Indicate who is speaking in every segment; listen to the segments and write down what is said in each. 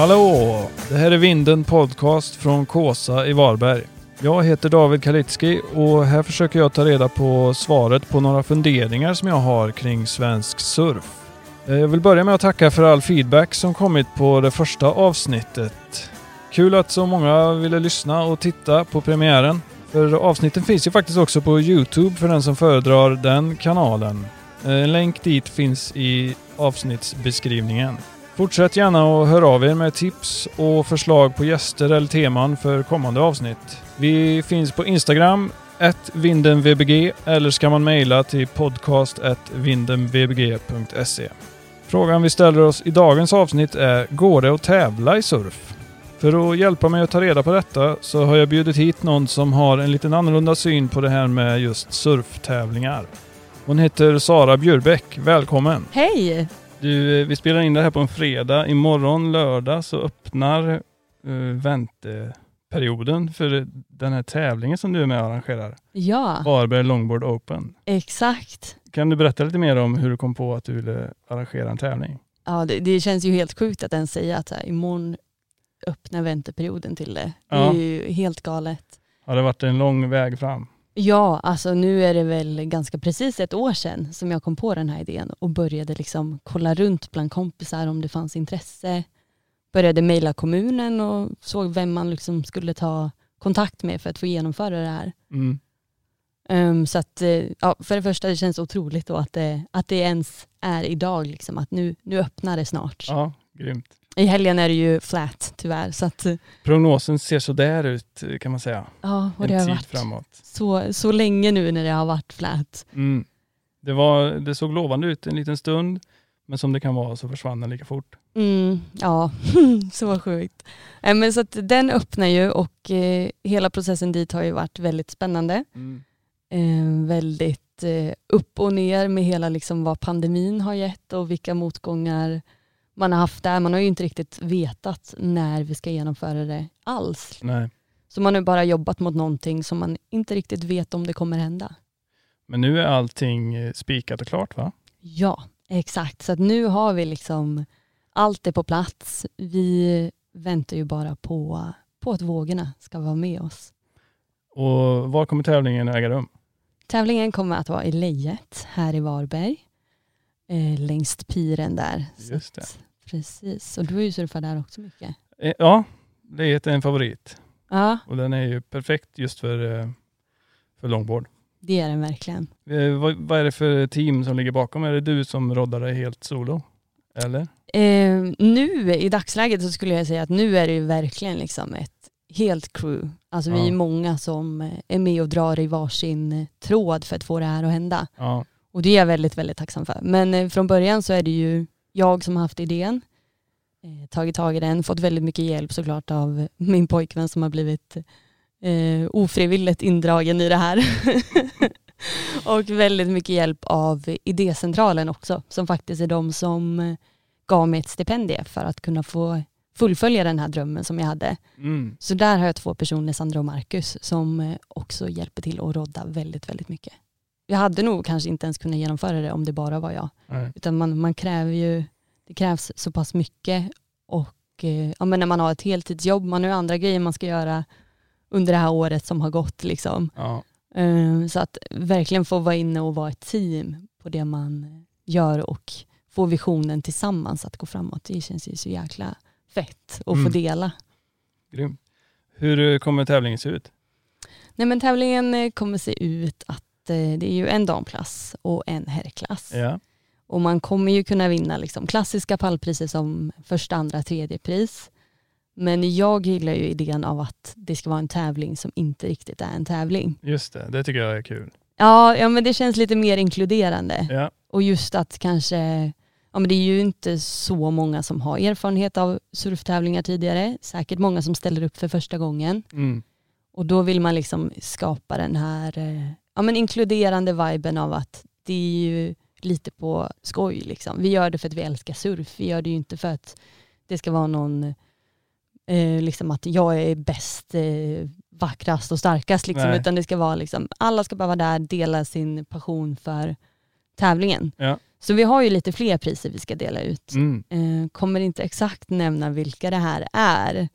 Speaker 1: Hallå! Det här är Vinden Podcast från Kåsa i Varberg. Jag heter David Kalitski och här försöker jag ta reda på svaret på några funderingar som jag har kring svensk surf. Eh, jag vill börja med att tacka för all feedback som kommit på det första avsnittet. Kul att så många ville lyssna och titta på premiären. För avsnitten finns ju faktiskt också på Youtube för den som föredrar den kanalen. Eh, en länk dit finns i avsnittsbeskrivningen. Fortsätt gärna att höra av er med tips och förslag på gäster eller teman för kommande avsnitt. Vi finns på Instagram, vindenvbg eller ska man mejla till podcast vindenvbg.se. Frågan vi ställer oss i dagens avsnitt är Går det att tävla i surf? För att hjälpa mig att ta reda på detta så har jag bjudit hit någon som har en liten annorlunda syn på det här med just surftävlingar. Hon heter Sara Bjurbäck. Välkommen!
Speaker 2: Hej!
Speaker 1: Du, eh, vi spelar in det här på en fredag. Imorgon lördag så öppnar uh, vänteperioden för den här tävlingen som du är med och arrangerar.
Speaker 2: Ja,
Speaker 1: Varberg Longboard Open.
Speaker 2: exakt.
Speaker 1: Kan du berätta lite mer om hur du kom på att du ville arrangera en tävling?
Speaker 2: Ja, det, det känns ju helt sjukt att ens säga att här, imorgon öppnar vänteperioden till det. Det
Speaker 1: Ja.
Speaker 2: är ju helt galet.
Speaker 1: Har det varit en lång väg fram?
Speaker 2: Ja, alltså nu är det väl ganska precis ett år sedan som jag kom på den här idén och började liksom kolla runt bland kompisar om det fanns intresse. Började mejla kommunen och såg vem man liksom skulle ta kontakt med för att få genomföra det här.
Speaker 1: Mm.
Speaker 2: Um, så att, eh, ja, för det första det känns otroligt då att det, att det ens är idag, liksom, att nu, nu öppnar det snart.
Speaker 1: Ja, grymt.
Speaker 2: I helgen är det ju flat tyvärr. Så, att, eh,
Speaker 1: Prognosen ser så där ut kan man säga.
Speaker 2: ja, och
Speaker 1: En
Speaker 2: det har varit
Speaker 1: framåt.
Speaker 2: så, så länge nu när det har varit flat.
Speaker 1: Mm. Det, var, det såg lovande ut en liten stund, men som det kan vara så försvann den lika fort.
Speaker 2: Mm, ja, så sjukt. Eh, Men så att den öppnar ju och eh, hela processen dit har ju varit väldigt spännande.
Speaker 1: Mm.
Speaker 2: Eh, väldigt eh, upp och ner med hela liksom vad pandemin har gett och vilka motgångar man har haft där. Man har ju inte riktigt vetat när vi ska genomföra det alls.
Speaker 1: Nej.
Speaker 2: Så man har bara jobbat mot någonting som man inte riktigt vet om det kommer hända.
Speaker 1: Men nu är allting eh, spikat och klart va?
Speaker 2: Ja, exakt. Så att nu har vi liksom allt är på plats. Vi väntar ju bara på, på att vågorna ska vara med oss.
Speaker 1: Och var kommer tävlingen äga rum?
Speaker 2: Tävlingen kommer att vara i Lejet här i Varberg. Eh, längst piren där.
Speaker 1: Just det.
Speaker 2: Precis, och du har ju surfat där också mycket.
Speaker 1: Eh, Ja, det är en favorit
Speaker 2: Ja,
Speaker 1: och den är ju perfekt just för, eh, för longboard.
Speaker 2: det är den verkligen.
Speaker 1: Eh, Vad, vad är det för team som ligger bakom? Är det du som roddar det helt solo? Eller?
Speaker 2: Eh, nu i dagsläget så skulle jag säga att nu är det ju verkligen liksom ett helt crew. Alltså vi
Speaker 1: Ja.
Speaker 2: är många som är med och drar i varsin tråd för att få det här att hända.
Speaker 1: Ja.
Speaker 2: Och det är jag väldigt, väldigt tacksam för. Men från början så är det ju jag som har haft idén, eh, tagit tag i den, fått väldigt mycket hjälp såklart av min pojkvän som har blivit eh, ofrivilligt indragen i det här. och väldigt mycket hjälp av idécentralen också, som faktiskt är de som eh, gav mig ett stipendium för att kunna få fullfölja den här drömmen som jag hade.
Speaker 1: Mm.
Speaker 2: Så där har jag två personer, Sandra och Marcus, som eh, också hjälper till att rodda väldigt, väldigt mycket. Jag hade nog kanske inte ens kunnat genomföra det om det bara var jag.
Speaker 1: Nej.
Speaker 2: Utan man, man kräver ju, det krävs så pass mycket och eh, ja, men när man har ett heltidsjobb, man har ju andra grejer man ska göra under det här året som har gått. Liksom.
Speaker 1: Ja.
Speaker 2: Eh, Så att verkligen få vara inne och vara ett team på det man gör och få visionen tillsammans att gå framåt. Det känns ju så jäkla fett att
Speaker 1: Mm.
Speaker 2: få dela.
Speaker 1: Grymt. Hur eh, kommer tävlingen se ut?
Speaker 2: Nej men tävlingen kommer se ut att det är ju en damklass och en herrklass.
Speaker 1: Ja.
Speaker 2: Och man kommer ju kunna vinna liksom klassiska pallpriser som första, andra, tredje pris. Men jag gillar ju idén av att det ska vara en tävling som inte riktigt är en tävling.
Speaker 1: Just det, det tycker jag är kul.
Speaker 2: Ja, ja men det känns lite mer inkluderande.
Speaker 1: Ja.
Speaker 2: Och just att kanske, ja men det är ju inte så många som har erfarenhet av surftävlingar tidigare. Säkert många som ställer upp för första gången.
Speaker 1: Mm.
Speaker 2: Och då vill man liksom skapa den här eh, ja, men inkluderande viben av att det är ju lite på skoj. Liksom. Vi gör det för att vi älskar surf. Vi gör det ju inte för att det ska vara någon, eh, liksom att jag är bäst, eh, vackrast och starkast. Liksom,
Speaker 1: Nej.
Speaker 2: utan det ska vara liksom, alla ska bara vara där, dela sin passion för tävlingen.
Speaker 1: Ja.
Speaker 2: Så vi har ju lite fler priser vi ska dela ut.
Speaker 1: Mm.
Speaker 2: Eh, kommer inte exakt nämna vilka det här är.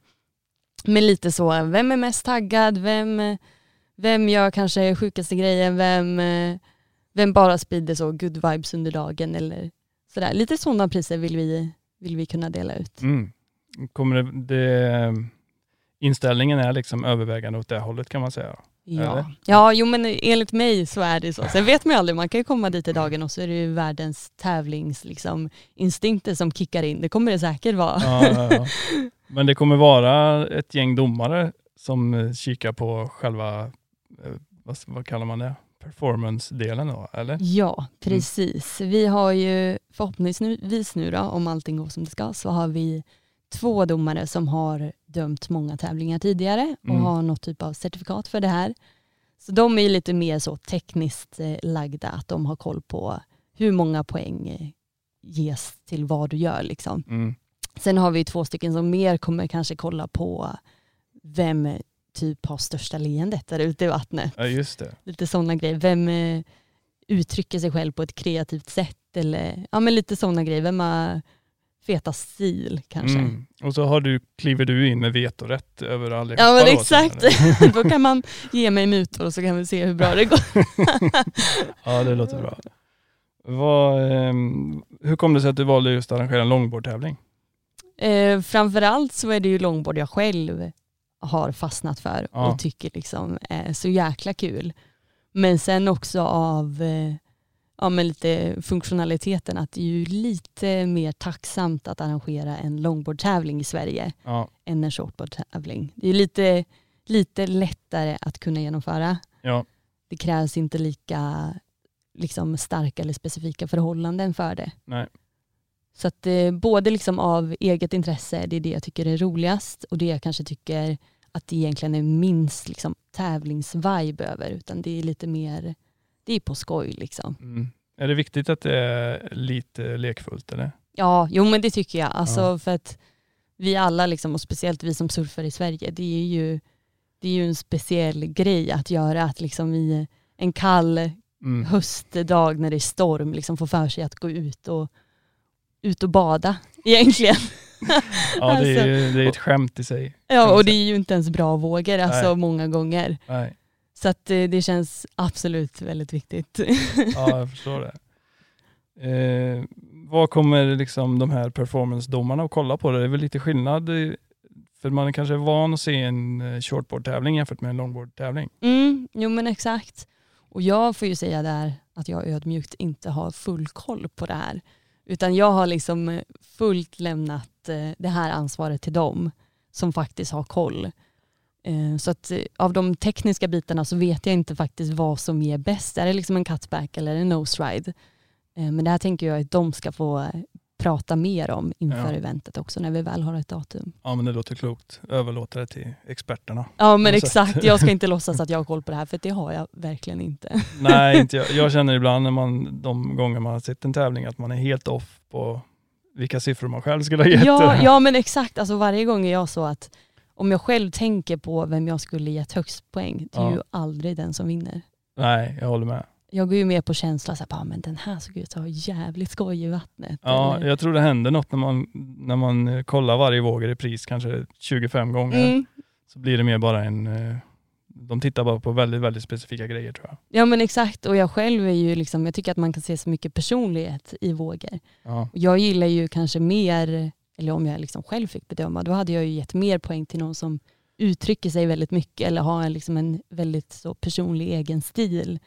Speaker 2: Men lite så, vem är mest taggad? Vem, vem gör kanske sjukaste grejen? Vem, eh, vem bara sprider så good vibes under dagen? Eller sådär. Lite sådana priser vill vi, vill vi kunna dela ut.
Speaker 1: Mm. Kommer det, det, inställningen är liksom övervägande åt det hållet kan man säga.
Speaker 2: Ja.
Speaker 1: Eller?
Speaker 2: ja, jo men enligt mig så är det så. Sen vet man ju aldrig, man kan ju komma dit i dagen och så är det ju världens tävlings liksom, instinkter som kickar in. Det kommer det säkert vara.
Speaker 1: Ja, ja, ja. Men det kommer vara ett gäng domare som kikar på själva, vad, vad kallar man det, performance-delen då, eller?
Speaker 2: Ja, precis. Vi har ju förhoppningsvis nu då, om allting går som det ska, så har vi två domare som har dömt många tävlingar tidigare och
Speaker 1: Mm.
Speaker 2: har något typ av certifikat för det här. Så de är ju lite mer så tekniskt eh, lagda, att de har koll på hur många poäng eh, ges till vad du gör. Liksom.
Speaker 1: Mm.
Speaker 2: Sen har vi två stycken som mer kommer kanske kolla på vem eh, typ har största leendet där ute i vattnet
Speaker 1: Ja, just det.
Speaker 2: lite sådana grejer. Vem eh, uttrycker sig själv på ett kreativt sätt eller ja, men lite sådana grejer. Vem har feta stil kanske.
Speaker 1: Mm. Och så har du, kliver du in med vetorätt över allihopa
Speaker 2: Ja men exakt. Då kan man ge mig mutor och så kan vi se hur bra det går.
Speaker 1: Ja, det låter bra. Vad, ehm, hur kom det sig att du valde just att arrangera en longboardtävling?
Speaker 2: Eh, framförallt så är det ju longboard jag själv har fastnat för
Speaker 1: Ja.
Speaker 2: och tycker liksom är så jäkla kul. Men sen också av eh, ja, men lite funktionaliteten att det är ju lite mer tacksamt att arrangera en longboardtävling i Sverige
Speaker 1: Ja,
Speaker 2: än en shortboardtävling. Det är lite, lite lättare att kunna genomföra.
Speaker 1: ja,
Speaker 2: Det krävs inte lika liksom, starka eller specifika förhållanden för det.
Speaker 1: nej.
Speaker 2: Så att eh, både liksom av eget intresse, det är det jag tycker är roligast och det jag kanske tycker att det egentligen är minst liksom, tävlingsvibe över utan det är lite mer, det är på skoj liksom.
Speaker 1: Mm. Är det viktigt att det är lite lekfullt eller?
Speaker 2: Ja, jo men det tycker jag. Alltså
Speaker 1: Ja.
Speaker 2: för att vi alla, liksom, och speciellt vi som surfar i Sverige, det är ju, det är ju en speciell grej att göra. Att liksom i en kall
Speaker 1: Mm.
Speaker 2: höstdag när det är storm liksom få för sig att gå ut och, ut och bada egentligen.
Speaker 1: Ja, det är,
Speaker 2: Alltså.
Speaker 1: ju- det är ett skämt i sig.
Speaker 2: Ja, och det är ju inte ens bra vågor alltså
Speaker 1: Nej.
Speaker 2: många gånger.
Speaker 1: Nej.
Speaker 2: Så att eh, det känns absolut väldigt viktigt.
Speaker 1: Ja, jag förstår det. Eh, vad kommer liksom de här performance-domarna att kolla på? Det är väl lite skillnad, för man är kanske van att se en eh, shortboard-tävling jämfört med en longboard-tävling.
Speaker 2: Mm, jo men exakt. Och jag får ju säga där att jag ödmjukt inte har full koll på det här. Utan jag har liksom eh, fullt lämnat eh, det här ansvaret till dem som faktiskt har koll. Eh, så att av de tekniska bitarna så vet jag inte faktiskt vad som ger bäst. Är det liksom en cutback eller en nose ride? Men det här tänker jag att de ska få prata mer om inför
Speaker 1: Ja.
Speaker 2: eventet också när vi väl har ett datum.
Speaker 1: Ja, men det låter klokt. Överlåta det till experterna.
Speaker 2: Ja men
Speaker 1: sätt.
Speaker 2: exakt, jag ska inte låtsas att jag har koll på det här för det har jag verkligen inte.
Speaker 1: Nej, inte jag. jag känner ibland när man, de gånger man har sett en tävling att man är helt off på vilka siffror man själv skulle ha gett.
Speaker 2: Ja, ja men exakt, alltså varje gång är jag så att om jag själv tänker på vem jag skulle gett högst poäng, det är
Speaker 1: Ja.
Speaker 2: ju aldrig den som vinner.
Speaker 1: Nej, jag håller med.
Speaker 2: Jag går ju med på känsla, så här, bara, men den här såg ut att ha jävligt skoj i vattnet.
Speaker 1: Ja,
Speaker 2: Eller-
Speaker 1: jag tror det händer något när man, när man eh, kollar varje våg i repris kanske 25 gånger.
Speaker 2: mm.
Speaker 1: Så blir det mer bara en... eh, De tittar bara på väldigt, väldigt specifika grejer tror jag.
Speaker 2: Ja men exakt, och jag själv är ju liksom, jag tycker att man kan se så mycket personlighet i vågor.
Speaker 1: Ja,
Speaker 2: Jag gillar ju kanske mer, eller om jag liksom själv fick bedöma, då hade jag ju gett mer poäng till någon som uttrycker sig väldigt mycket eller har en, liksom en väldigt så personlig egen stil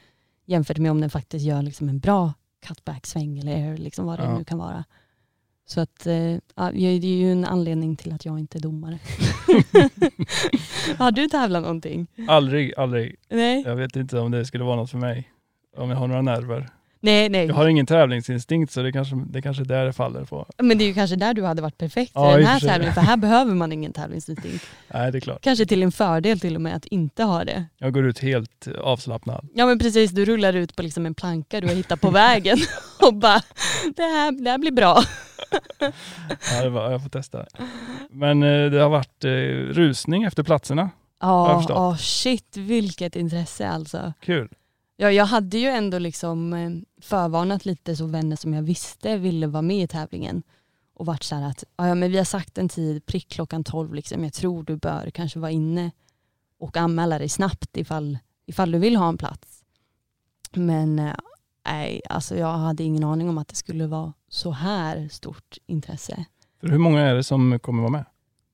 Speaker 2: jämfört med om den faktiskt gör liksom en bra cutback-sväng eller air, liksom vad det
Speaker 1: Ja.
Speaker 2: nu kan vara. Så att, eh, ja, det är ju en anledning till att jag inte är domare. har du tävlat någonting?
Speaker 1: aldrig, aldrig.
Speaker 2: Nej,
Speaker 1: Jag vet inte om det skulle vara något för mig. Om jag har några nerver.
Speaker 2: Nej, nej.
Speaker 1: Jag har ingen tävlingsinstinkt så det kanske det kanske är där det faller på.
Speaker 2: Men det är ju kanske där du hade varit perfekt för
Speaker 1: Ja, i
Speaker 2: den här
Speaker 1: för
Speaker 2: tävlingen, för här behöver man ingen tävlingsinstinkt.
Speaker 1: Nej, det är klart.
Speaker 2: Kanske till en fördel till och med att inte ha det.
Speaker 1: Jag går ut helt avslappnad.
Speaker 2: Ja men precis, du rullar ut på liksom en planka du har hittat på vägen och bara det här, det här blir bra.
Speaker 1: Ja, det var, jag får testa. Men eh, det har varit eh, rusning efter platserna.
Speaker 2: Ja,
Speaker 1: förstått.
Speaker 2: oh, shit vilket intresse alltså.
Speaker 1: Kul.
Speaker 2: Ja, jag hade ju ändå liksom eh, förvarnat lite så vänner som jag visste ville vara med i tävlingen och varit så här att ja, men vi har sagt en tid prick klockan 12 liksom. jag tror du bör kanske vara inne och anmäla dig snabbt ifall, ifall du vill ha en plats. Men eh, nej, alltså jag hade ingen aning om att det skulle vara så här stort intresse.
Speaker 1: För hur många är det som kommer vara med?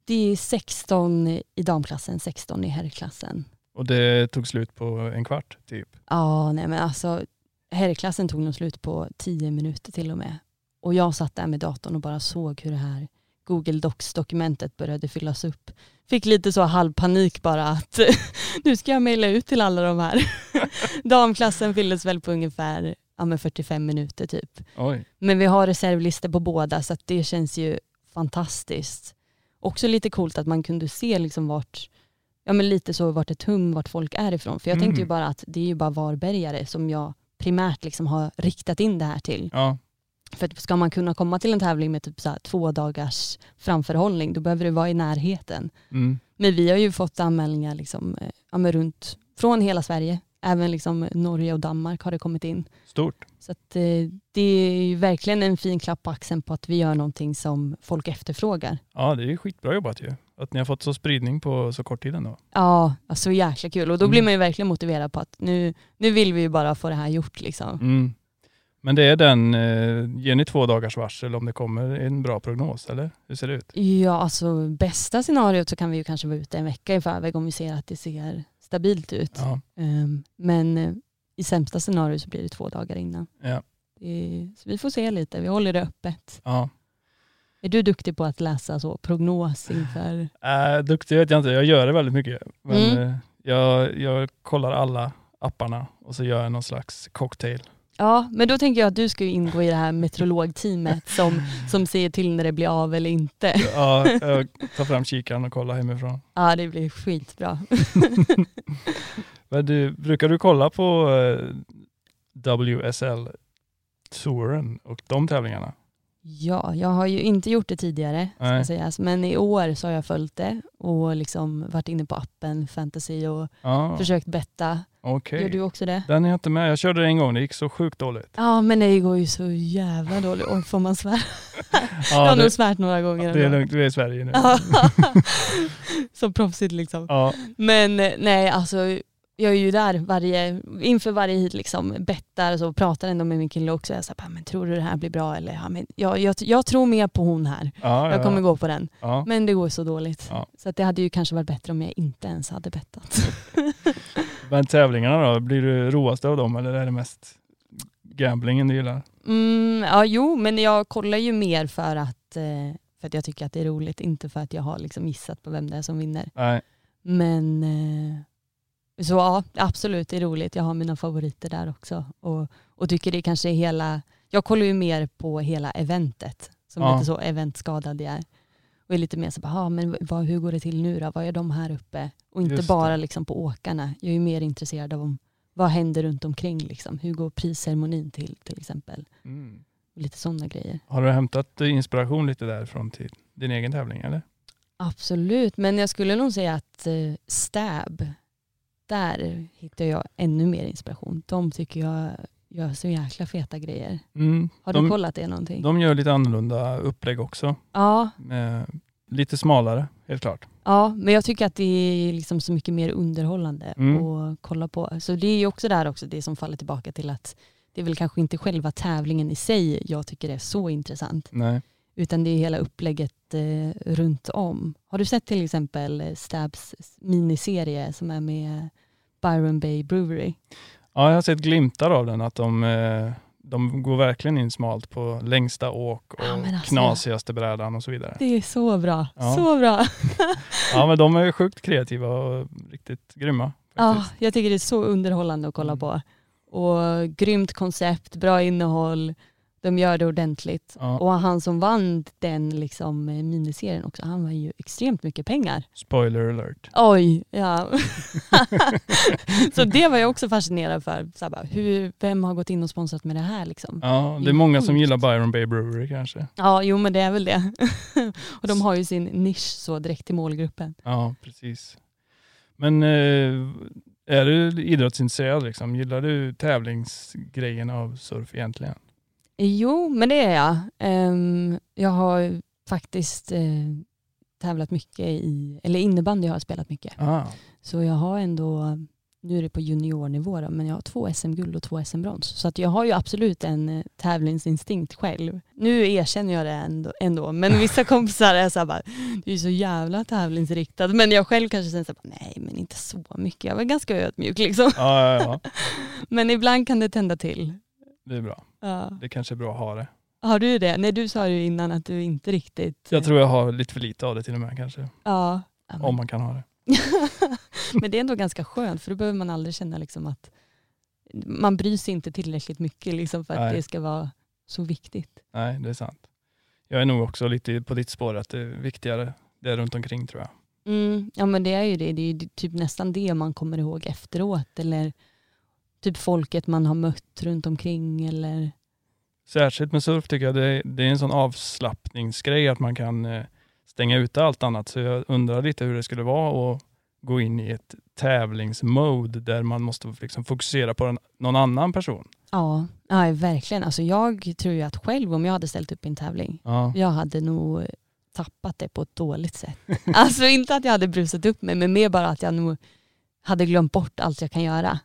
Speaker 2: Det är 16 i damklassen, 16 i herrklassen.
Speaker 1: Och det tog slut på en kvart typ?
Speaker 2: Ja, nej men alltså herrklassen tog nog slut på 10 minuter till och med. Och jag satt där med datorn och bara såg hur det här Google Docs-dokumentet började fyllas upp. Fick lite så halvpanik bara att nu ska jag mejla ut till alla de här. Damklassen fylldes väl på ungefär ja, 45 minuter typ.
Speaker 1: Oj.
Speaker 2: Men vi har reservlistor på båda så det känns ju fantastiskt. Också lite coolt att man kunde se liksom vart, ja men lite så vart ett hum vart folk är ifrån. För jag
Speaker 1: Mm.
Speaker 2: tänkte ju bara att det är ju bara varbergare som jag primärt liksom har riktat in det här till.
Speaker 1: Ja,
Speaker 2: För att ska man kunna komma till en tävling med typ så två dagars framförhållning då behöver det vara i närheten.
Speaker 1: mm.
Speaker 2: Men vi har ju fått anmälningar liksom, eh, ja, men runt från hela Sverige. Även liksom Norge och Danmark har det kommit in.
Speaker 1: stort.
Speaker 2: Så att, eh, det är ju verkligen en fin klapp på axeln på att vi gör någonting som folk efterfrågar.
Speaker 1: Ja, det är ju skitbra jobbat ju. Att ni har fått så spridning på så kort tid ändå.
Speaker 2: Ja, så jäkla kul. Och då
Speaker 1: Mm.
Speaker 2: blir man ju verkligen motiverad på att nu, nu vill vi ju bara få det här gjort. Liksom.
Speaker 1: Mm. Men det är den, eh, ger ni två dagars varsel om det kommer en bra prognos eller? Hur ser det ut?
Speaker 2: Ja, alltså bästa scenariot så kan vi ju kanske vara ute en vecka i förväg om vi ser att det ser stabilt ut.
Speaker 1: Ja,
Speaker 2: Ehm, men eh, i sämsta scenario så blir det två dagar innan.
Speaker 1: ja,
Speaker 2: Det så vi får se lite, vi håller det öppet.
Speaker 1: ja.
Speaker 2: Är du duktig på att läsa så prognos inför?
Speaker 1: Äh, duktig vet jag inte, jag gör det väldigt mycket. Men
Speaker 2: Mm.
Speaker 1: eh, jag, jag kollar alla apparna och så gör jag någon slags cocktail.
Speaker 2: Ja, men då tänker jag att du ska ingå i det här meteorologteamet som, som ser till när det blir av eller inte.
Speaker 1: Ja, jag tar fram kikaren och kollar hemifrån.
Speaker 2: Ja, det blir skitbra.
Speaker 1: Men du, brukar du kolla på eh, WSL-touren och de tävlingarna?
Speaker 2: Ja, jag har ju inte gjort det tidigare, ska sägas. men i år så har jag följt det och liksom varit inne på appen Fantasy och
Speaker 1: Ja,
Speaker 2: försökt betta.
Speaker 1: okej.
Speaker 2: Gör du också det?
Speaker 1: Den är jag inte med. Jag körde det en gång, det gick så sjukt dåligt.
Speaker 2: Ja, men det går ju så jävla dåligt. Oj, får man svära? jag
Speaker 1: Ja,
Speaker 2: har
Speaker 1: det,
Speaker 2: nog svärt några gånger.
Speaker 1: det är lugnt, du är i Sverige nu.
Speaker 2: Så proffsigt liksom.
Speaker 1: Ja,
Speaker 2: Men eh, nej, alltså jag är ju där varje, inför varje hit liksom bettar så pratar ändå med min kille också. Jag säger, men tror du det här blir bra? Eller, ja, men jag, jag, jag tror mer på hon här.
Speaker 1: ja,
Speaker 2: Jag kommer
Speaker 1: ja.
Speaker 2: gå på den.
Speaker 1: Ja.
Speaker 2: Men det går så dåligt. Så det hade ju kanske varit bättre om jag inte ens hade bettat.
Speaker 1: Men tävlingarna då, blir du roaste av dem eller är det mest gamblingen du gillar?
Speaker 2: Mm, ja, jo, men jag kollar ju mer för att, eh, för att jag tycker att det är roligt, inte för att jag har liksom gissat på vem det är som vinner.
Speaker 1: Nej.
Speaker 2: Men eh, så ja, absolut det är roligt. Jag har mina favoriter där också. Och, och tycker det kanske är hela, jag kollar ju mer på hela eventet. Som
Speaker 1: Ja.
Speaker 2: lite så eventskadad jag är. Och är lite mer så bara, ah, men vad, hur går det till nu då? Vad är de här uppe? Och inte
Speaker 1: Just det.
Speaker 2: bara liksom på åkarna. Jag är ju mer intresserad av om, vad händer runt omkring liksom. Hur går prisceremonin till till exempel?
Speaker 1: Mm.
Speaker 2: Lite sådana grejer.
Speaker 1: Har du hämtat eh, inspiration lite därifrån till din egen tävling eller?
Speaker 2: Absolut, men jag skulle nog säga att eh, Stab, där hittar jag ännu mer inspiration. De tycker jag gör så jäkla feta grejer.
Speaker 1: Mm.
Speaker 2: Har
Speaker 1: de,
Speaker 2: du kollat det någonting?
Speaker 1: de gör lite annorlunda upplägg också.
Speaker 2: Ja,
Speaker 1: Eh, lite smalare, helt klart.
Speaker 2: ja, men jag tycker att det är liksom så mycket mer underhållande
Speaker 1: Mm.
Speaker 2: att kolla på. Så det är ju också där också det som faller tillbaka till att det är väl kanske inte själva tävlingen i sig jag tycker är så intressant,
Speaker 1: Nej.
Speaker 2: Utan det är hela upplägget eh, runt om. Har du sett till exempel eh, Stabs miniserie som är med Byron Bay Brewery?
Speaker 1: Ja, jag har sett glimtar av den, att de, eh, de går verkligen in smalt på längsta åk och
Speaker 2: Ja, alltså-
Speaker 1: knasigaste brädan och så vidare.
Speaker 2: Det är så bra,
Speaker 1: Ja.
Speaker 2: så bra.
Speaker 1: Ja, men de är sjukt kreativa och riktigt grymma.
Speaker 2: Ja,
Speaker 1: Faktiskt.
Speaker 2: jag tycker det är så underhållande att kolla
Speaker 1: Mm.
Speaker 2: på. Och grymt koncept, bra innehåll, de gör det ordentligt.
Speaker 1: Ja.
Speaker 2: Och han som vann den liksom, eh, miniserien också, han var ju extremt mycket pengar.
Speaker 1: Spoiler alert.
Speaker 2: Oj, ja. så det var jag också fascinerad för. Så bara, hur, vem har gått in och sponsrat med det här liksom?
Speaker 1: Ja, det är många som gillar Byron Bay Brewery kanske.
Speaker 2: Ja, jo men det är väl det. och de har ju sin nisch så direkt till målgruppen.
Speaker 1: Ja, precis. Men eh, Är du idrottsintresserad liksom? Gillar du tävlingsgrejen av surf egentligen?
Speaker 2: Jo, men det är jag. Ehm, jag har faktiskt eh, tävlat mycket i, eller innebandy har jag spelat mycket.
Speaker 1: Ah,
Speaker 2: Så jag har ändå, nu är det på juniornivå då, men jag har två SM-guld och två SM-brons. Så att jag har ju absolut en eh, tävlingsinstinkt själv. Nu erkänner jag det ändå, ändå. men vissa kompisar är så här bara, du är så jävla tävlingsriktad. Men jag själv kanske känner så här, bara, nej men inte så mycket. Jag var ganska ödmjuk liksom.
Speaker 1: ja, ja, ja,
Speaker 2: Men ibland kan det tända till.
Speaker 1: Det är bra.
Speaker 2: Ja.
Speaker 1: Det kanske är bra att ha det.
Speaker 2: Har du det? Nej du sa ju innan att du inte riktigt...
Speaker 1: Jag tror jag har lite för lite av det till och med kanske.
Speaker 2: Ja.
Speaker 1: Om man kan ha det.
Speaker 2: Men det är ändå ganska skönt för då behöver man aldrig känna liksom att man bryr sig inte tillräckligt mycket liksom för att
Speaker 1: Nej.
Speaker 2: det ska vara så viktigt.
Speaker 1: Nej, det är sant. Jag är nog också lite på ditt spår att det är viktigare det är runt omkring tror jag.
Speaker 2: Mm, ja men det är ju det. Det är ju typ nästan det man kommer ihåg efteråt eller typ folket man har mött runt omkring eller
Speaker 1: Särskilt med surf tycker jag det det är en sån avslappningsgrej att man kan eh, stänga ute allt annat. Så jag undrar lite hur det skulle vara att gå in i ett tävlingsmode där man måste liksom fokusera på en, någon annan person.
Speaker 2: ja, ja verkligen. Alltså jag tror ju att själv om jag hade ställt upp i en tävling
Speaker 1: Ja.
Speaker 2: jag hade nog tappat det på ett dåligt sätt. Alltså inte att jag hade brusat upp mig men mer bara att jag nog hade glömt bort allt jag kan göra.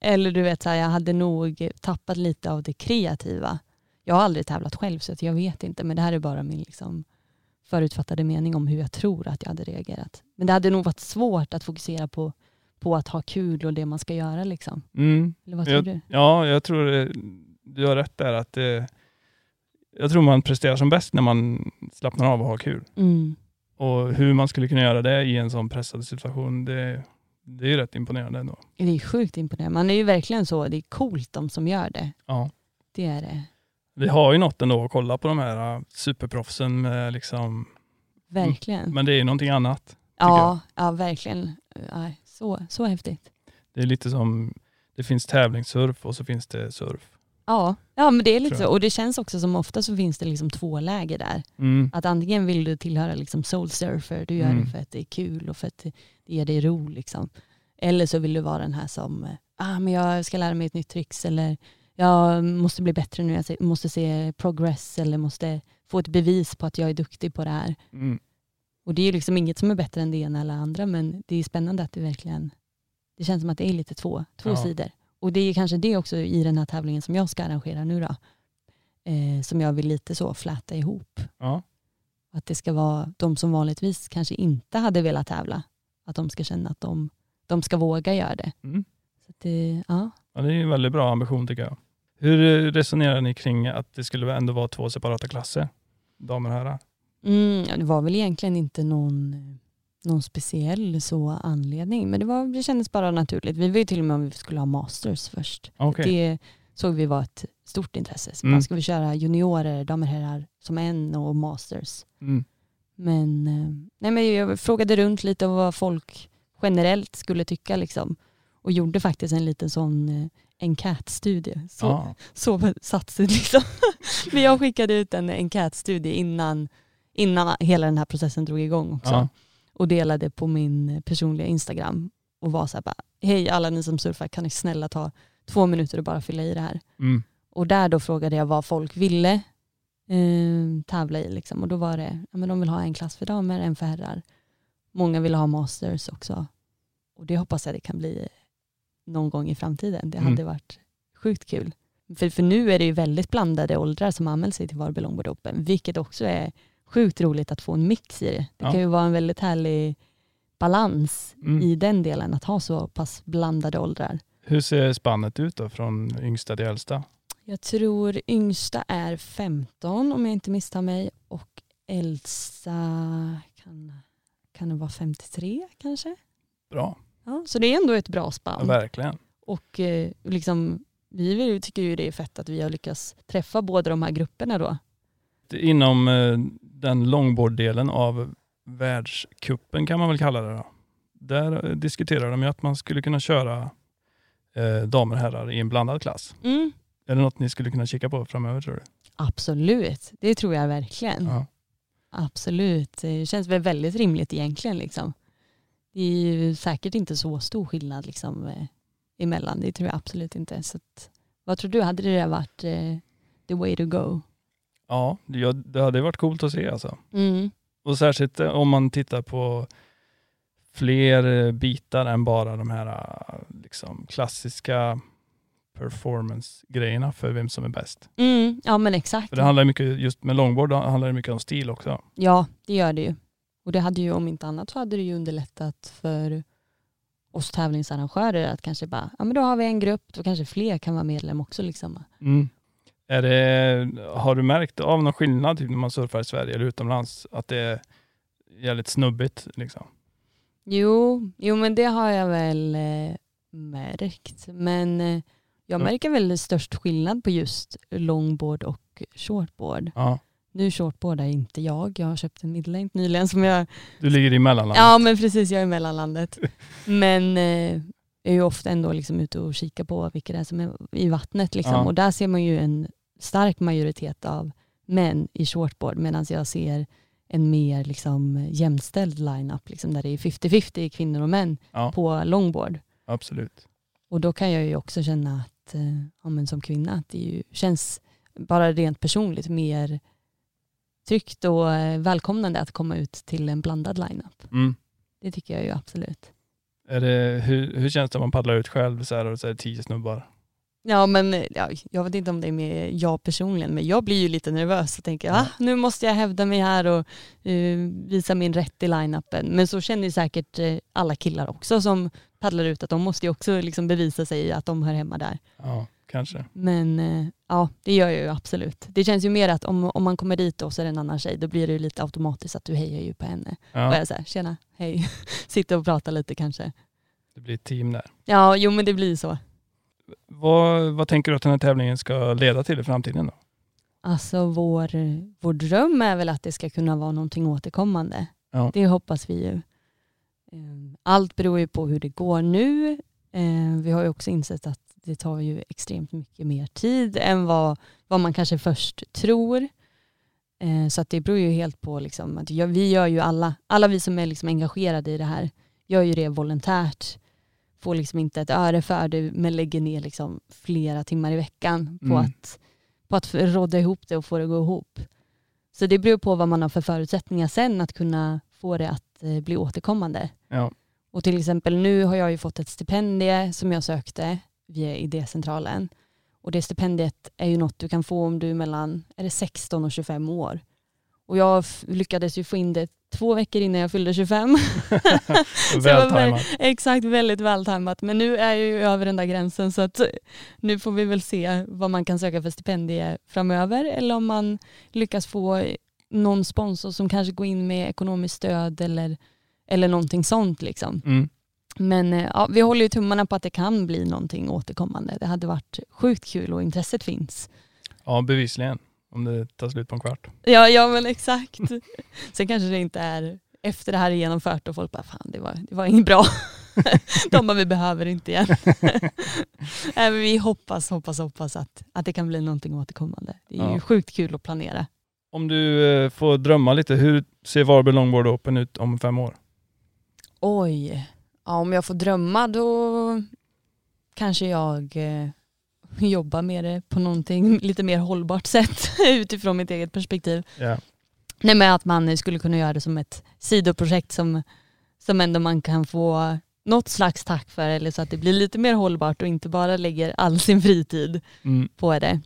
Speaker 2: Eller du vet, så här, jag hade nog tappat lite av det kreativa. Jag har aldrig tävlat själv så jag vet inte men det här är bara min liksom, förutfattade mening om hur jag tror att jag hade reagerat. Men det hade nog varit svårt att fokusera på, på att ha kul och det man ska göra. Liksom.
Speaker 1: Mm.
Speaker 2: Eller vad tror du?
Speaker 1: Ja, jag tror det, du har rätt där. att det, Jag tror man presterar som bäst när man slappnar av och har kul.
Speaker 2: Mm.
Speaker 1: Och hur man skulle kunna göra det i en sån pressad situation, det, det är ju rätt imponerande ändå.
Speaker 2: Det är sjukt imponerande. Man är ju verkligen så, det är coolt de som gör det.
Speaker 1: Ja.
Speaker 2: Det är det.
Speaker 1: Vi har ju något ändå att kolla på de här äh, superproffsen med liksom,
Speaker 2: Verkligen.
Speaker 1: men det är ju någonting annat.
Speaker 2: Ja, ja, verkligen. Ja, så, så häftigt.
Speaker 1: Det är lite som, det finns tävlingssurf och så finns det surf.
Speaker 2: Ja, ja men det är lite så. Och det känns också som ofta så finns det liksom två läger där.
Speaker 1: Mm.
Speaker 2: Att antingen vill du tillhöra liksom soul surfer, du gör
Speaker 1: Mm.
Speaker 2: det för att det är kul och för att ger dig ro. Liksom. Eller så vill du vara den här som, eh, ah, men jag ska lära mig ett nytt tricks eller jag måste bli bättre nu, jag måste se progress eller måste få ett bevis på att jag är duktig på det här.
Speaker 1: Mm.
Speaker 2: Och det är ju liksom inget som är bättre än det ena eller andra men det är spännande att det verkligen, det känns som att det är lite två, två
Speaker 1: Ja.
Speaker 2: sidor. Och det är kanske det också i den här tävlingen som jag ska arrangera nu då. Eh, som jag vill lite så fläta ihop.
Speaker 1: Ja.
Speaker 2: Att det ska vara de som vanligtvis kanske inte hade velat tävla. Att de ska känna att de, de ska våga göra det.
Speaker 1: Mm.
Speaker 2: Så det ja.
Speaker 1: ja, det är en väldigt bra ambition tycker jag. Hur eh, resonerar ni kring att det skulle ändå vara två separata klasser? Damer och herrar?
Speaker 2: Mm, ja, det var väl egentligen inte någon, någon speciell så anledning. Men det, var, det kändes bara naturligt. Vi var ju till och med om vi skulle ha masters först.
Speaker 1: Okej.
Speaker 2: Det såg vi var ett stort intresse. Så
Speaker 1: Mm.
Speaker 2: Ska vi köra juniorer, damer och herrar som en och masters.
Speaker 1: Mm.
Speaker 2: Men, eh, nej, men jag frågade runt lite om vad folk generellt skulle tycka. Liksom. Och gjorde faktiskt en liten sån eh, enkätstudie. Så,
Speaker 1: Ja.
Speaker 2: så satsigt liksom. Men jag skickade ut en enkätstudie innan, innan hela den här processen drog igång också.
Speaker 1: Ja.
Speaker 2: Och delade på min personliga Instagram. Och var så här bara, hej alla ni som surfar kan ni snälla ta två minuter och bara fylla i det här.
Speaker 1: Mm.
Speaker 2: Och där då frågade jag vad folk ville eh, tävla i. Liksom. Och då var det, ja, men de vill ha en klass för damer, en för herrar. Många vill ha masters också. Och det hoppas jag det kan bli någon gång i framtiden. Det
Speaker 1: Mm.
Speaker 2: hade varit sjukt kul. För, för nu är det ju väldigt blandade åldrar som anmäler sig till Varberg Longboard Open. Vilket också är sjukt roligt att få en mix i det. Det
Speaker 1: Ja.
Speaker 2: kan ju vara en väldigt härlig balans
Speaker 1: Mm.
Speaker 2: i den delen. Att ha så pass blandade åldrar.
Speaker 1: Hur ser spannet ut då från yngsta till äldsta?
Speaker 2: Jag tror yngsta är 15 om jag inte misstar mig och äldsta kan, kan det vara 53 kanske.
Speaker 1: Bra,
Speaker 2: Ja, så det är ändå ett bra
Speaker 1: ja,
Speaker 2: spann.
Speaker 1: verkligen.
Speaker 2: och eh, liksom, vi tycker ju det är fett att vi har lyckats träffa båda de här grupperna då.
Speaker 1: Inom eh, den longboard-delen av världskuppen kan man väl kalla det då. Där eh, diskuterar de ju att man skulle kunna köra eh, damer och herrar i en blandad klass.
Speaker 2: Mm.
Speaker 1: Är det något ni skulle kunna kika på framöver tror du?
Speaker 2: Absolut, det tror jag verkligen.
Speaker 1: Ja.
Speaker 2: Absolut, det känns väl väldigt rimligt egentligen. Liksom. det är ju säkert inte så stor skillnad liksom, eh, emellan. Det tror jag absolut inte. Så att, vad tror du, hade det varit eh, the way to go?
Speaker 1: Ja, det, hade varit coolt att se alltså.
Speaker 2: Mm.
Speaker 1: Och särskilt eh, om man tittar på fler eh, bitar än bara de här liksom, klassiska performance-grejerna för vem som är bäst.
Speaker 2: Mm, ja men exakt.
Speaker 1: För det handlar mycket, just med longboard handlar det mycket om stil också.
Speaker 2: Ja, det gör det ju. Och det hade ju om inte annat så hade det ju underlättat för oss tävlingsarrangörer att kanske bara, ja men då har vi en grupp, då kanske fler kan vara medlem också. Liksom.
Speaker 1: Mm. Är det, har du märkt av någon skillnad typ när man surfar i Sverige eller utomlands? Att det är jävligt snubbigt? Liksom?
Speaker 2: Jo, jo, men det har jag väl eh, märkt. Men eh, jag märker väl störst skillnad på just longboard och shortboard.
Speaker 1: Ja.
Speaker 2: Nu shortboardar inte jag. Jag har köpt en midlength nyligen som jag...
Speaker 1: Du ligger i mellanlandet?
Speaker 2: Ja men precis, jag är i mellanlandet. men eh, jag är ju ofta ändå liksom ute och kikar på vilka det är som är i vattnet. Liksom.
Speaker 1: Ja.
Speaker 2: Och där ser man ju en stark majoritet av män i shortboard medan jag ser en mer liksom jämställd line-up liksom, där det är 50-50 kvinnor och män
Speaker 1: Ja.
Speaker 2: på longboard.
Speaker 1: Absolut.
Speaker 2: Och då kan jag ju också känna att eh, ja, men som kvinna att det ju känns bara rent personligt mer tryggt och eh, välkomnande att komma ut till en blandad line-up.
Speaker 1: Mm.
Speaker 2: Det tycker jag ju absolut.
Speaker 1: Är det, hur, hur känns det om man paddlar ut själv så här, och så är det tio snubbar?
Speaker 2: Ja men ja, jag vet inte om det är med jag personligen men jag blir ju lite nervös och tänker ah, nu måste jag hävda mig här och eh, visa min rätt i line-upen. Men så känner ju säkert eh, alla killar också som paddlar ut att de måste ju också liksom bevisa sig att de hör hemma där.
Speaker 1: Ja, kanske.
Speaker 2: Men eh, ja, det gör jag ju absolut. Det känns ju mer att om, om man kommer dit och så är det en annan tjej, då blir det ju lite automatiskt att du hejar ju på henne. Och
Speaker 1: Ja,
Speaker 2: jag säger tjena, hej, sitter och pratar lite kanske.
Speaker 1: det blir ett team där.
Speaker 2: Ja, jo men det blir så.
Speaker 1: Vad, vad tänker du att den här tävlingen ska leda till i framtiden då?
Speaker 2: Alltså vår, vår dröm är väl att det ska kunna vara någonting återkommande.
Speaker 1: Ja.
Speaker 2: Det hoppas vi ju. Eh, Allt beror ju på hur det går nu. Eh, Vi har ju också insett att det tar ju extremt mycket mer tid än vad, vad man kanske först tror. Eh, Så att det beror ju helt på, liksom, att vi gör ju alla, alla vi som är liksom engagerade i det här, gör ju det volontärt. Får liksom inte ett öre för det men lägger ner liksom flera timmar i veckan på
Speaker 1: Mm.
Speaker 2: att på att rodda ihop det och få det att gå ihop. Så det beror på vad man har för förutsättningar sen att kunna få det att eh, bli återkommande.
Speaker 1: Ja.
Speaker 2: Och till exempel nu har jag ju fått ett stipendie som jag sökte via idécentralen. Och det stipendiet är ju något du kan få om du är mellan är det 16 och 25 år. Och jag lyckades ju få in det två veckor innan jag fyllde 25. Så det var
Speaker 1: Vältajmat.
Speaker 2: Exakt, väldigt vältajmat. Men nu är jag ju över den där gränsen så att nu får vi väl se vad man kan söka för stipendie framöver eller om man lyckas få någon sponsor som kanske går in med ekonomiskt stöd eller, eller någonting sånt. Liksom.
Speaker 1: Mm.
Speaker 2: Men eh, ja, vi håller ju tummarna på att det kan bli någonting återkommande. Det hade varit sjukt kul och intresset finns.
Speaker 1: Ja, bevisligen. Om det tar slut på en kvart.
Speaker 2: Ja, ja men exakt. Sen kanske det inte är efter det här är genomfört och folk bara fan det var, det var inget bra. De bara vi behöver inte igen. Nej, vi hoppas, hoppas, hoppas att, att det kan bli någonting återkommande. Det är ju
Speaker 1: Ja.
Speaker 2: sjukt kul att planera.
Speaker 1: Om du eh, får drömma lite, hur ser Varberg Longboard Open ut om fem år?
Speaker 2: Oj, ja, om jag får drömma då kanske jag eh, jobbar med det på någonting lite mer hållbart sätt utifrån mitt eget perspektiv.
Speaker 1: Ja.
Speaker 2: Nej men att man skulle kunna göra det som ett sidoprojekt som, som ändå man kan få något slags tack för eller så att det blir lite mer hållbart och inte bara lägger all sin fritid
Speaker 1: Mm.
Speaker 2: på det.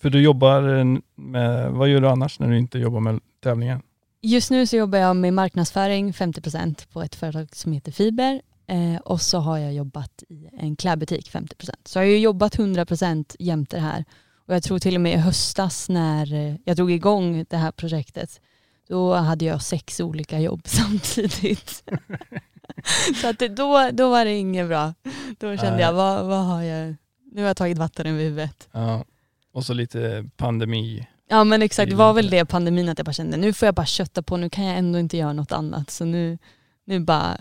Speaker 1: För du jobbar eh, med, vad gör du annars när du inte jobbar med tävlingen?
Speaker 2: Just nu så jobbar jag med marknadsföring 50% på ett företag som heter Fiber eh, och så har jag jobbat i en klädbutik 50%. Så jag har ju jobbat 100% jämte det här och jag tror till och med i höstas när eh, jag drog igång det här projektet då hade jag sex olika jobb samtidigt. så att det, då, då var det inget bra. Då kände
Speaker 1: Nej.
Speaker 2: jag, vad, vad har jag, nu har jag tagit vatten över huvudet.
Speaker 1: Ja. Och så lite pandemi.
Speaker 2: Ja men exakt, det var väl det pandemin att jag bara kände nu får jag bara kötta på, nu kan jag ändå inte göra något annat. Så nu, nu bara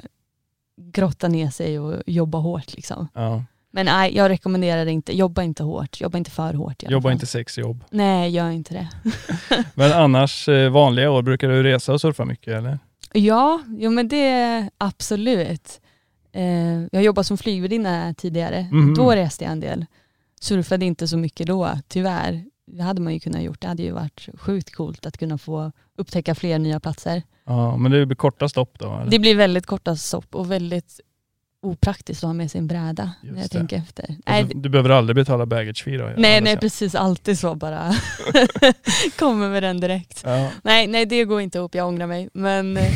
Speaker 2: grotta ner sig och jobba hårt liksom.
Speaker 1: Ja.
Speaker 2: Men nej, jag rekommenderar det inte, jobba inte hårt, jobba inte för hårt
Speaker 1: Jobba inte sex jobb.
Speaker 2: Nej, gör inte det.
Speaker 1: Men annars eh, vanliga år, brukar du resa och surfa mycket eller?
Speaker 2: Ja, jo men det absolut. Eh, jag jobbade som flygvärdinna tidigare.
Speaker 1: Mhm.
Speaker 2: Då reste jag en del. Surfade inte så mycket då, tyvärr. Det hade man ju kunnat gjort. Det hade ju varit sjukt coolt att kunna få upptäcka fler nya platser.
Speaker 1: Ja, men det blir korta stopp då? Eller?
Speaker 2: Det blir väldigt korta stopp och väldigt opraktiskt att ha med sig en bräda
Speaker 1: Just
Speaker 2: när jag
Speaker 1: det.
Speaker 2: tänker efter. Nej,
Speaker 1: du, du behöver aldrig betala baggage fee då?
Speaker 2: nej, nej precis. Alltid så bara. Kommer med den direkt.
Speaker 1: Ja.
Speaker 2: Nej, nej det går inte ihop, jag ångrar mig. Men eh,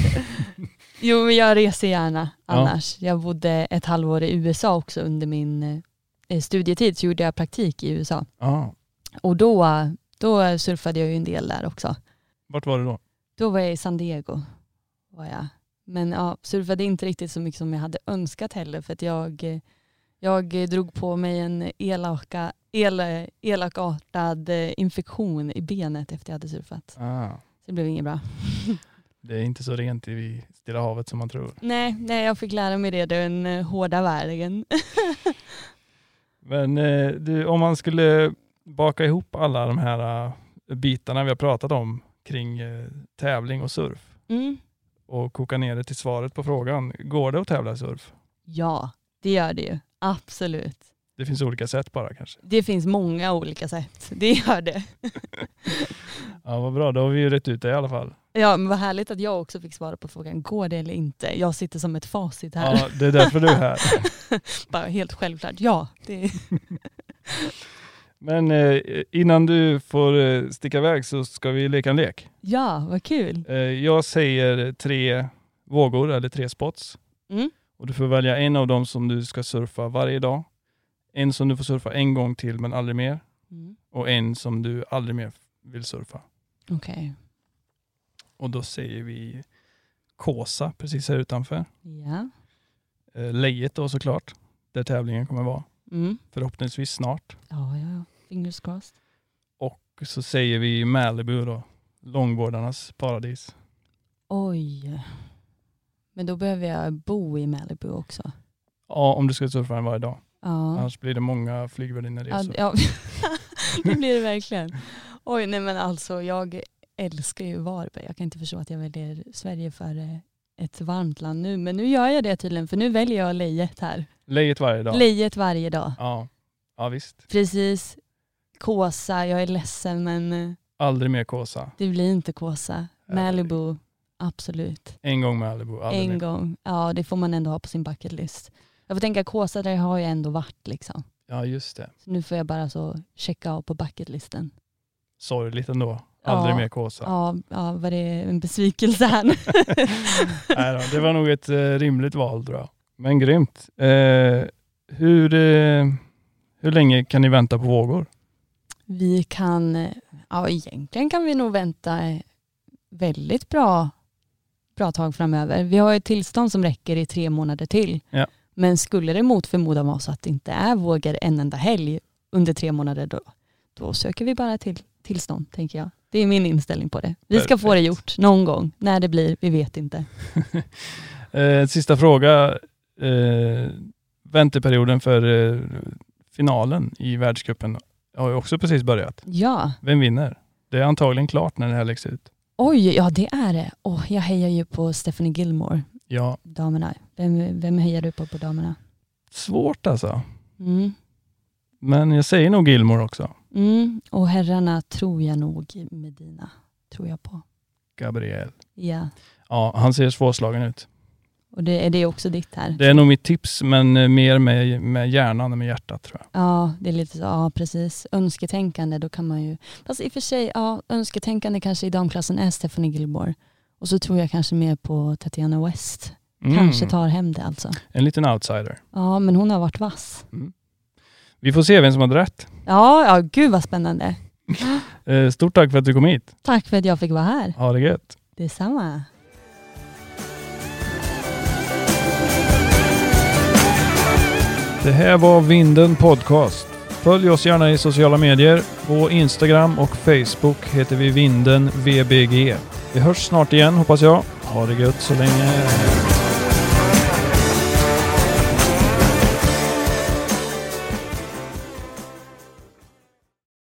Speaker 2: jo, jag reser gärna
Speaker 1: Ja.
Speaker 2: annars. Jag bodde ett halvår i USA också under min eh, studietid så gjorde jag praktik i USA.
Speaker 1: Ja.
Speaker 2: Och då, då surfade jag ju en del där också.
Speaker 1: Vart var du då?
Speaker 2: Då var jag i San Diego. Var jag. Men ja, surfade inte riktigt så mycket som jag hade önskat heller för att jag, jag drog på mig en elaka, el, elakartad eh, infektion i benet efter jag hade surfat.
Speaker 1: Ah.
Speaker 2: Så det blev inget bra.
Speaker 1: Det är inte så rent i Stilla havet som man tror.
Speaker 2: Nej, nej, jag fick lära mig det den eh, hårda vägen.
Speaker 1: Men eh, du, om man skulle baka ihop alla de här bitarna vi har pratat om kring eh, tävling och surf
Speaker 2: Mm.
Speaker 1: och koka ner det till svaret på frågan. Går det att tävla i surf?
Speaker 2: Ja, det gör det ju. Absolut.
Speaker 1: Det finns olika sätt bara kanske.
Speaker 2: Det finns många olika sätt. Det gör det.
Speaker 1: Ja, vad bra, då har vi ju rätt ut det i alla fall.
Speaker 2: Ja, men vad härligt att jag också fick svara på frågan, går det eller inte? Jag sitter som ett facit här.
Speaker 1: Ja, det är därför du är här.
Speaker 2: Bara helt självklart, ja. Det
Speaker 1: Men eh, innan du får eh, sticka iväg så ska vi leka en lek.
Speaker 2: ja, vad kul.
Speaker 1: Eh, jag säger tre vågor eller tre spots
Speaker 2: Mm.
Speaker 1: och du får välja en av dem som du ska surfa varje dag. En som du får surfa en gång till men aldrig mer
Speaker 2: Mm.
Speaker 1: och en som du aldrig mer vill surfa.
Speaker 2: Okej.
Speaker 1: Och då säger vi Kåsa precis här utanför.
Speaker 2: Ja.
Speaker 1: Eh, Lejet då såklart, där tävlingen kommer vara.
Speaker 2: Mm.
Speaker 1: Förhoppningsvis snart.
Speaker 2: Ja, ja. Fingers crossed.
Speaker 1: Och så säger vi Malibu då, långbårdarnas paradis.
Speaker 2: Oj. Men då behöver jag bo i Malibu också.
Speaker 1: Ja, om du ska surfa varje dag.
Speaker 2: Ja.
Speaker 1: Annars blir det många flygvärdinneresor.
Speaker 2: ja. det blir det verkligen. Oj, nej men alltså jag älskar ju Varberg. Jag kan inte förstå att jag väljer Sverige för ett varmt land nu. Men nu gör jag det tydligen, för nu väljer jag lejet här.
Speaker 1: Lejet varje dag.
Speaker 2: Lejet varje dag.
Speaker 1: ja. ja, visst.
Speaker 2: Precis. Kåsa, jag är ledsen men eh,
Speaker 1: Aldrig mer Kåsa.
Speaker 2: det blir inte Kåsa. Malibu, absolut.
Speaker 1: En gång Malibu, aldrig
Speaker 2: en
Speaker 1: mer.
Speaker 2: gång. Ja, det får man ändå ha på sin bucket list. Jag får tänka Kåsa, där har jag ändå varit liksom.
Speaker 1: Ja, just det.
Speaker 2: Så nu får jag bara så checka av på bucketlisten.
Speaker 1: Sorgligt ändå. Aldrig
Speaker 2: Ja.
Speaker 1: mer Kåsa.
Speaker 2: Ja, ja, var det en besvikelse här nu?
Speaker 1: Nej då, det var nog ett eh, rimligt val tror jag. Men grymt. Eh, hur, eh, hur länge kan ni vänta på vågor?
Speaker 2: Vi kan, ja egentligen kan vi nog vänta väldigt bra, bra tag framöver. Vi har ett tillstånd som räcker i tre månader till.
Speaker 1: Ja.
Speaker 2: Men skulle det mot förmodan vara så att det inte är vågor en enda helg under tre månader då, då söker vi bara till tillstånd tänker jag. Det är min inställning på det. Vi ska få det
Speaker 1: Perfekt.
Speaker 2: gjort någon gång. När det blir, vi vet inte.
Speaker 1: Eh, sista fråga. Eh, vänteperioden för eh, finalen i världscupen har ju också precis börjat.
Speaker 2: Ja,
Speaker 1: Vem vinner? Det är antagligen klart när det här läggs ut.
Speaker 2: oj, ja det är det. Oh, jag hejar ju på Stephanie Gilmore,
Speaker 1: Ja,
Speaker 2: damerna. Vem, vem hejar du på på damerna?
Speaker 1: svårt alltså.
Speaker 2: Mm.
Speaker 1: Men jag säger nog Gilmore också.
Speaker 2: Mm, och herrarna tror jag nog Medina. Tror jag på.
Speaker 1: Gabriel.
Speaker 2: Ja,
Speaker 1: Ja, han ser svårslagen ut.
Speaker 2: Och det är det också ditt här.
Speaker 1: Det är nog mitt tips, men eh, mer med, med hjärnan än med hjärtat tror jag.
Speaker 2: Ja, det är lite så, ja precis. Önsketänkande, då kan man ju, fast i och för sig, ja, önsketänkande kanske i damklassen är Stephanie Gilmore. Och så tror jag kanske mer på Tatiana West.
Speaker 1: Mm.
Speaker 2: Kanske tar hem det alltså.
Speaker 1: En liten outsider.
Speaker 2: Ja, men hon har varit vass.
Speaker 1: Vi får se vem som hade rätt.
Speaker 2: Ja, ja gud vad spännande.
Speaker 1: Eh, Stort tack för att du kom hit.
Speaker 2: Tack för att jag fick vara här.
Speaker 1: Ha det gött.
Speaker 2: Detsamma.
Speaker 1: Det här var Vinden Podcast. Följ oss gärna i sociala medier. På Instagram och Facebook heter vi Vinden VBG. Vi hörs snart igen hoppas jag. Ha det gött så länge.